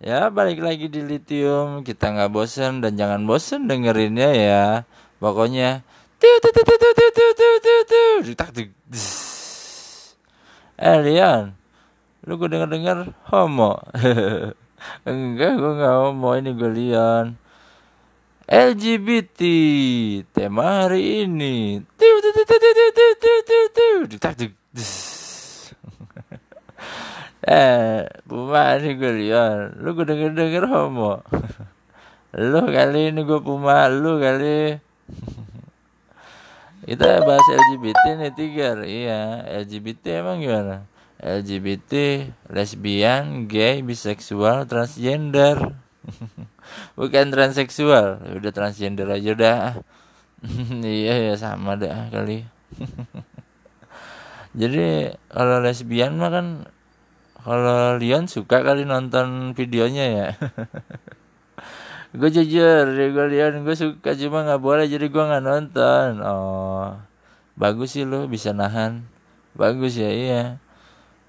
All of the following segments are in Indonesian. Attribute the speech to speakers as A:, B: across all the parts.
A: Ya balik lagi di lithium Kita nggak bosen dan jangan bosen dengerinnya ya Pokoknya Eh Lian Lu gue denger-denger homo Enggak gue gak homo ini gue Lian LGBT tema hari ini eh Puma ini gue lihat. Lu gue denger denger homo. Lu kali ini gue Puma lu kali. Kita bahas LGBT nih tiga iya LGBT emang gimana? LGBT lesbian gay biseksual transgender. Bukan transseksual. Udah transgender aja dah. Iya ya sama dah kali. Jadi kalau lesbian mah kan kalau Leon suka kali nonton videonya ya? Gue jujur gue Leon gue suka cuma nggak boleh jadi gue nggak nonton. Oh bagus sih lo bisa nahan. Bagus ya iya.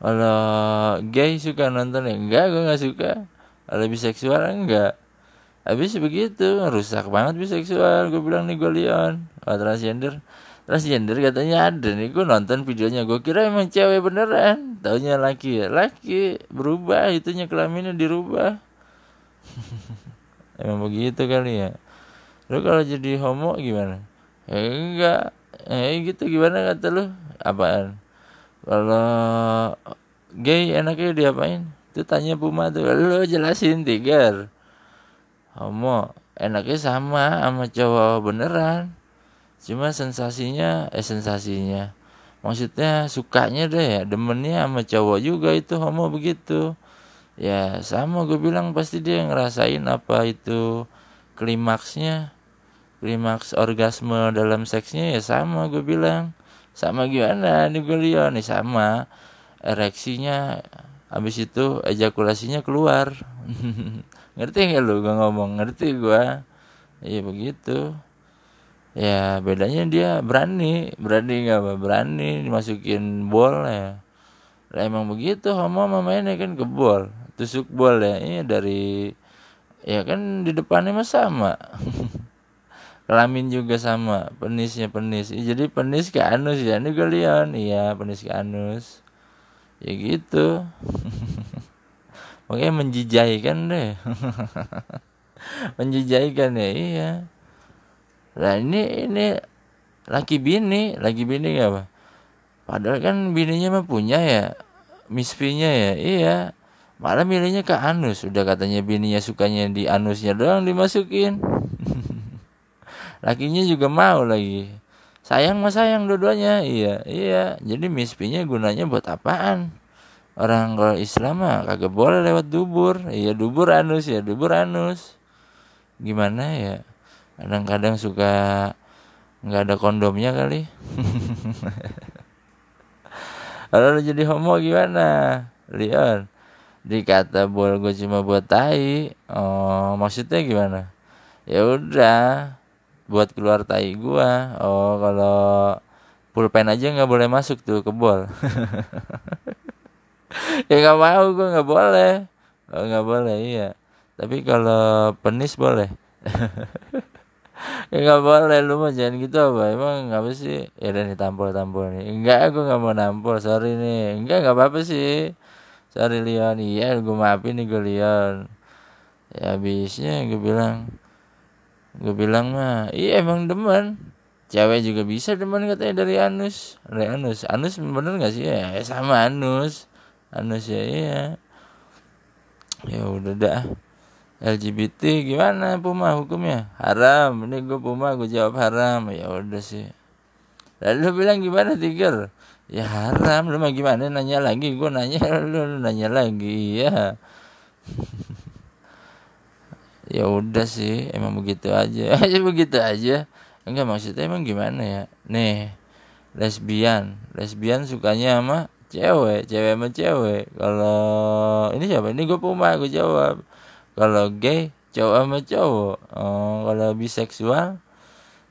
A: Kalau gay suka nonton ya? Enggak gue nggak suka. Kalau biseksual enggak habis begitu rusak banget biseksual gue bilang nih gue Leon. Oh, transgender transgender katanya ada nih gue nonton videonya gue kira emang cewek beneran. Taunya laki laki berubah itunya kelaminnya dirubah. Emang begitu kali ya. Lu kalau jadi homo gimana? Eh, enggak. Eh gitu gimana kata lu? Apaan? Kalau gay enaknya diapain? Itu tanya Puma tuh. Lu jelasin tiga homo enaknya sama sama cowok beneran cuma sensasinya eh sensasinya. Maksudnya sukanya deh ya demennya sama cowok juga itu homo begitu. Ya sama gue bilang pasti dia ngerasain apa itu klimaksnya. Klimaks orgasme dalam seksnya ya sama gue bilang. Sama gimana nih gue lihat nih sama. Ereksinya habis itu ejakulasinya keluar. Ngerti nggak lu gue ngomong? Ngerti gue iya begitu ya bedanya dia berani. Berani nggak apa? Berani dimasukin bol ya. Lah emang begitu homo mainnya kan ke bol tusuk bol ya. Ini dari ya kan di depannya mah sama. Kelamin juga sama. Penisnya penis. Jadi penis ke anus ya. Ini gue iya penis ke anus. Ya gitu. Makanya menjijaikan deh. menjijaikan ya iya. Nah ini ini laki bini, laki bini gak apa? Padahal kan bininya mah punya ya, misfinya ya, iya. Malah milihnya ke anus, udah katanya bininya sukanya di anusnya doang dimasukin. Lakinya juga mau lagi. Sayang mah sayang dua-duanya, iya, iya. Jadi misfinya gunanya buat apaan? orang kalau Islam mah kagak boleh lewat dubur iya dubur anus ya dubur anus gimana ya kadang-kadang suka nggak ada kondomnya kali. Kalau jadi homo gimana? Leon dikata bol gue cuma buat tai. Oh maksudnya gimana? Ya udah buat keluar tai gua. Oh kalau pulpen aja nggak boleh masuk tuh ke bol. Ya nggak mau gue nggak boleh. Oh, nggak boleh iya. Tapi kalau penis boleh nggak boleh lu mah jangan gitu apa emang nggak apa sih? Ya udah nih tampol tampol nih. Enggak aku nggak mau nampol sorry nih. Enggak nggak apa apa sih. Sorry Leon. Iya gue maafin nih gue Leon. Ya habisnya gue bilang gue bilang mah iya emang demen. Cewek juga bisa demen katanya dari anus. Dari anus. Anus bener gak sih? Ya sama anus. Manusia iya. Ya udah dah LGBT gimana Puma hukumnya? Haram. Ini gue Puma gue jawab haram. Ya udah sih. Lalu lu bilang gimana Tiger? Ya haram. Lu mah gimana? Nanya lagi. Gue nanya lu, lu nanya lagi. Ya ya udah sih. Emang begitu aja. Aja begitu aja. Enggak maksudnya emang gimana ya? Nih lesbian. Lesbian sukanya sama cewek. Cewek sama cewek. Kalau ini siapa? Ini gue puma gue jawab kalau gay cowok sama cowok. Oh, kalau biseksual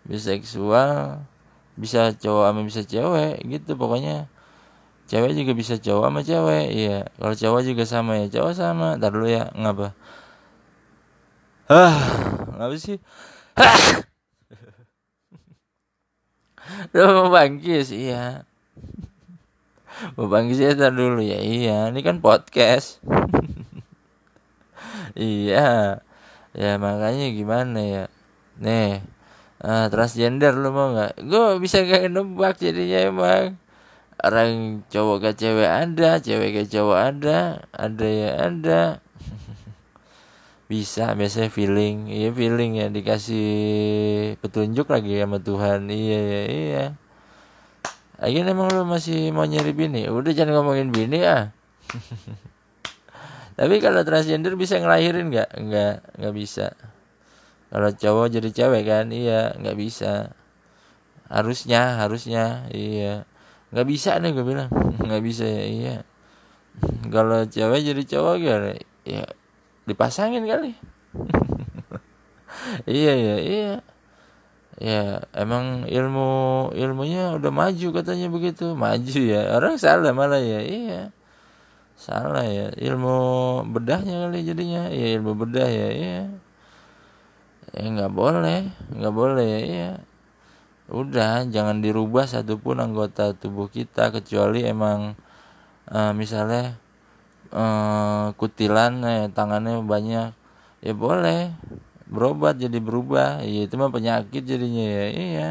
A: biseksual bisa cowok sama bisa cewek gitu pokoknya. Cewek juga bisa cowok sama cewek iya. Kalau cowok juga sama ya cowok sama. Ntar dulu ya ngapa? Ah ngapa sih? Lu mau bangkis? Iya. Mau bangkis ya tar dulu ya. Iya ini kan podcast iya. Ya makanya gimana ya? Nih uh, transgender lu mau nggak? Gue bisa gak nebak jadinya emang. Orang cowok ke cewek ada cewek ke cowok ada ada ya ada. Bisa biasanya feeling. Iya feeling ya dikasih petunjuk lagi sama Tuhan. Iya iya iya. Lagi emang lu masih mau nyari bini? Udah jangan ngomongin bini ah tapi kalau transgender bisa ngelahirin nggak? Nggak nggak bisa. Kalau cowok jadi cewek kan iya nggak bisa. Harusnya harusnya iya. Nggak bisa nih gue bilang. Nggak bisa ya iya. Kalau cewek jadi cowok gimana? Ya dipasangin kali. Iya iya iya. Ya emang ilmu ilmunya udah maju katanya begitu. Maju ya. Orang salah malah ya iya salah ya ilmu bedahnya kali jadinya. Ya ilmu bedah ya iya. Ya nggak boleh nggak boleh ya iya. Udah jangan dirubah satupun anggota tubuh kita kecuali emang uh, misalnya uh, kutilan eh, tangannya banyak. Ya boleh. Berobat jadi berubah. Ya itu mah penyakit jadinya ya iya.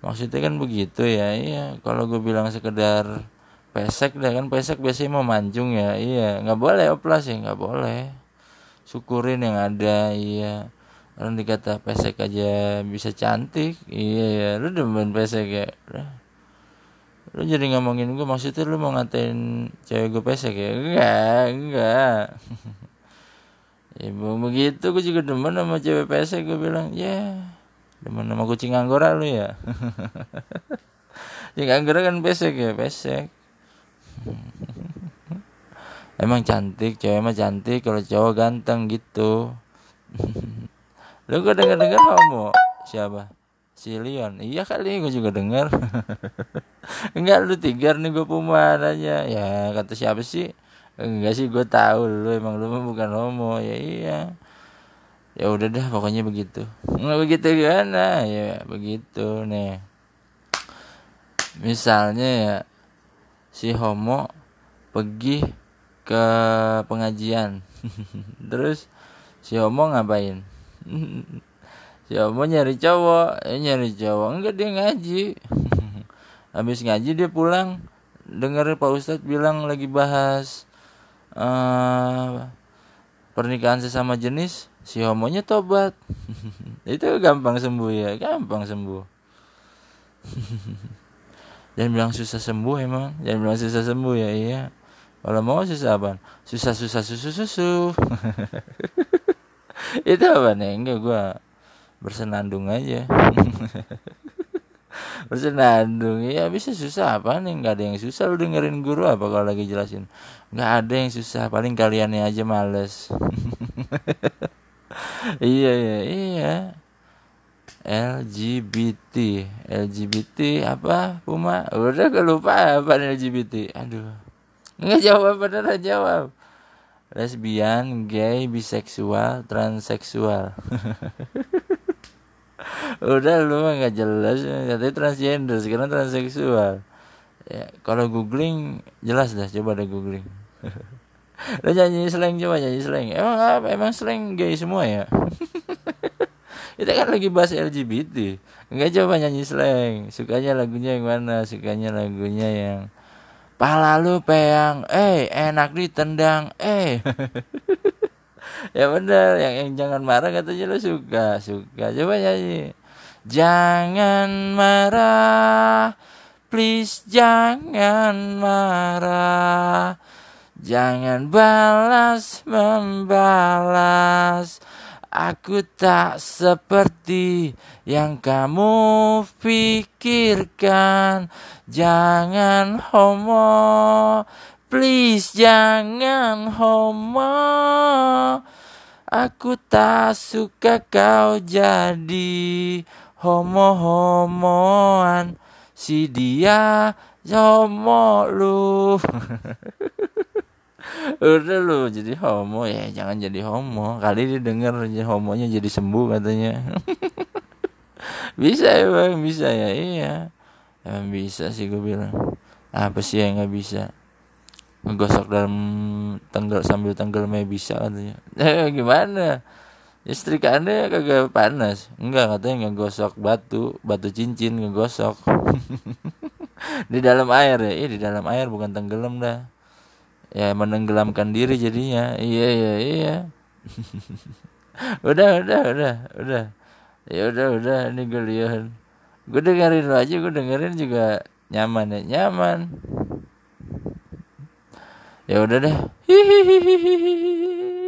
A: Maksudnya kan begitu ya iya. Kalau gue bilang sekedar pesek deh kan pesek biasanya mau mancung ya. Iya nggak boleh oplas ya nggak boleh. Syukurin yang ada iya. Orang dikata pesek aja bisa cantik. Iya ya lu demen pesek ya? Lu jadi ngomongin gue maksudnya lu mau ngatain cewek gue pesek ya? Enggak enggak ya begitu gue juga demen sama cewek pesek gue bilang ya yeah, demen sama kucing anggora lu ya? Kucing anggora kan pesek ya pesek emang cantik cewek mah cantik kalau cowok ganteng gitu. Lu gue denger denger homo? Siapa? Si Leon? Iya kali gue juga denger. Enggak lu tiga nih gue aja. Ya kata siapa sih? Enggak sih gue tahu lu. Emang lu bukan homo. Ya iya. Ya udah dah pokoknya begitu. Nggak begitu gimana? Ya begitu. Nih. Misalnya ya si homo pergi ke pengajian terus si homo ngapain Siapa nyari cowok, eh, nyari cowok enggak dia ngaji. Habis ngaji dia pulang dengar Pak Ustadz bilang lagi bahas uh, pernikahan sesama jenis, si homonya tobat. Itu gampang sembuh ya, gampang sembuh. Jangan bilang susah sembuh emang, jangan bilang susah sembuh ya iya. Kalau mau susah apa? Susah susah susu susu. itu apa nih? Enggak gue bersenandung aja. Bersenandung ya bisa susah apa nih? Nggak ada yang susah. Lu dengerin guru apa kalau lagi jelasin? Nggak ada yang susah. Paling kaliannya aja males. Iya iya iya LGBT LGBT apa Puma udah gue lupa apa LGBT aduh nggak jawab beneran jawab lesbian, gay, biseksual, transseksual. Udah lu nggak jelas, katanya transgender, sekarang transseksual. Ya, kalau googling jelas dah, coba ada googling. lu nyanyi slang coba nyanyi slang. Emang apa? Emang slang gay semua ya? Kita kan lagi bahas LGBT. Enggak coba nyanyi slang. Sukanya lagunya yang mana? Sukanya lagunya yang pala lu peang eh enak ditendang eh ya bener yang, yang jangan marah katanya lu suka suka coba nyanyi jangan marah please jangan marah jangan balas membalas Aku tak seperti yang kamu pikirkan. Jangan homo, please jangan homo. Aku tak suka kau jadi homo-homoan. Si dia homo lu udah lu jadi homo ya jangan jadi homo. Kali dia denger homonya jadi sembuh katanya. Bisa ya bang bisa ya iya. Emang bisa sih gue bilang. Apa sih yang nggak bisa? Ngegosok dalam tenggelam sambil tenggelam bisa katanya. Eh gimana? Istri anda kagak panas. Enggak katanya ngegosok batu batu cincin ngegosok. Di dalam air ya? Iya di dalam air bukan tenggelam dah ya menenggelamkan diri jadinya. Iya iya iya. Udah udah udah udah. Ya udah udah ini gue lihat. Gue dengerin lo aja gue dengerin juga nyaman ya nyaman. Ya udah deh. Hihihihi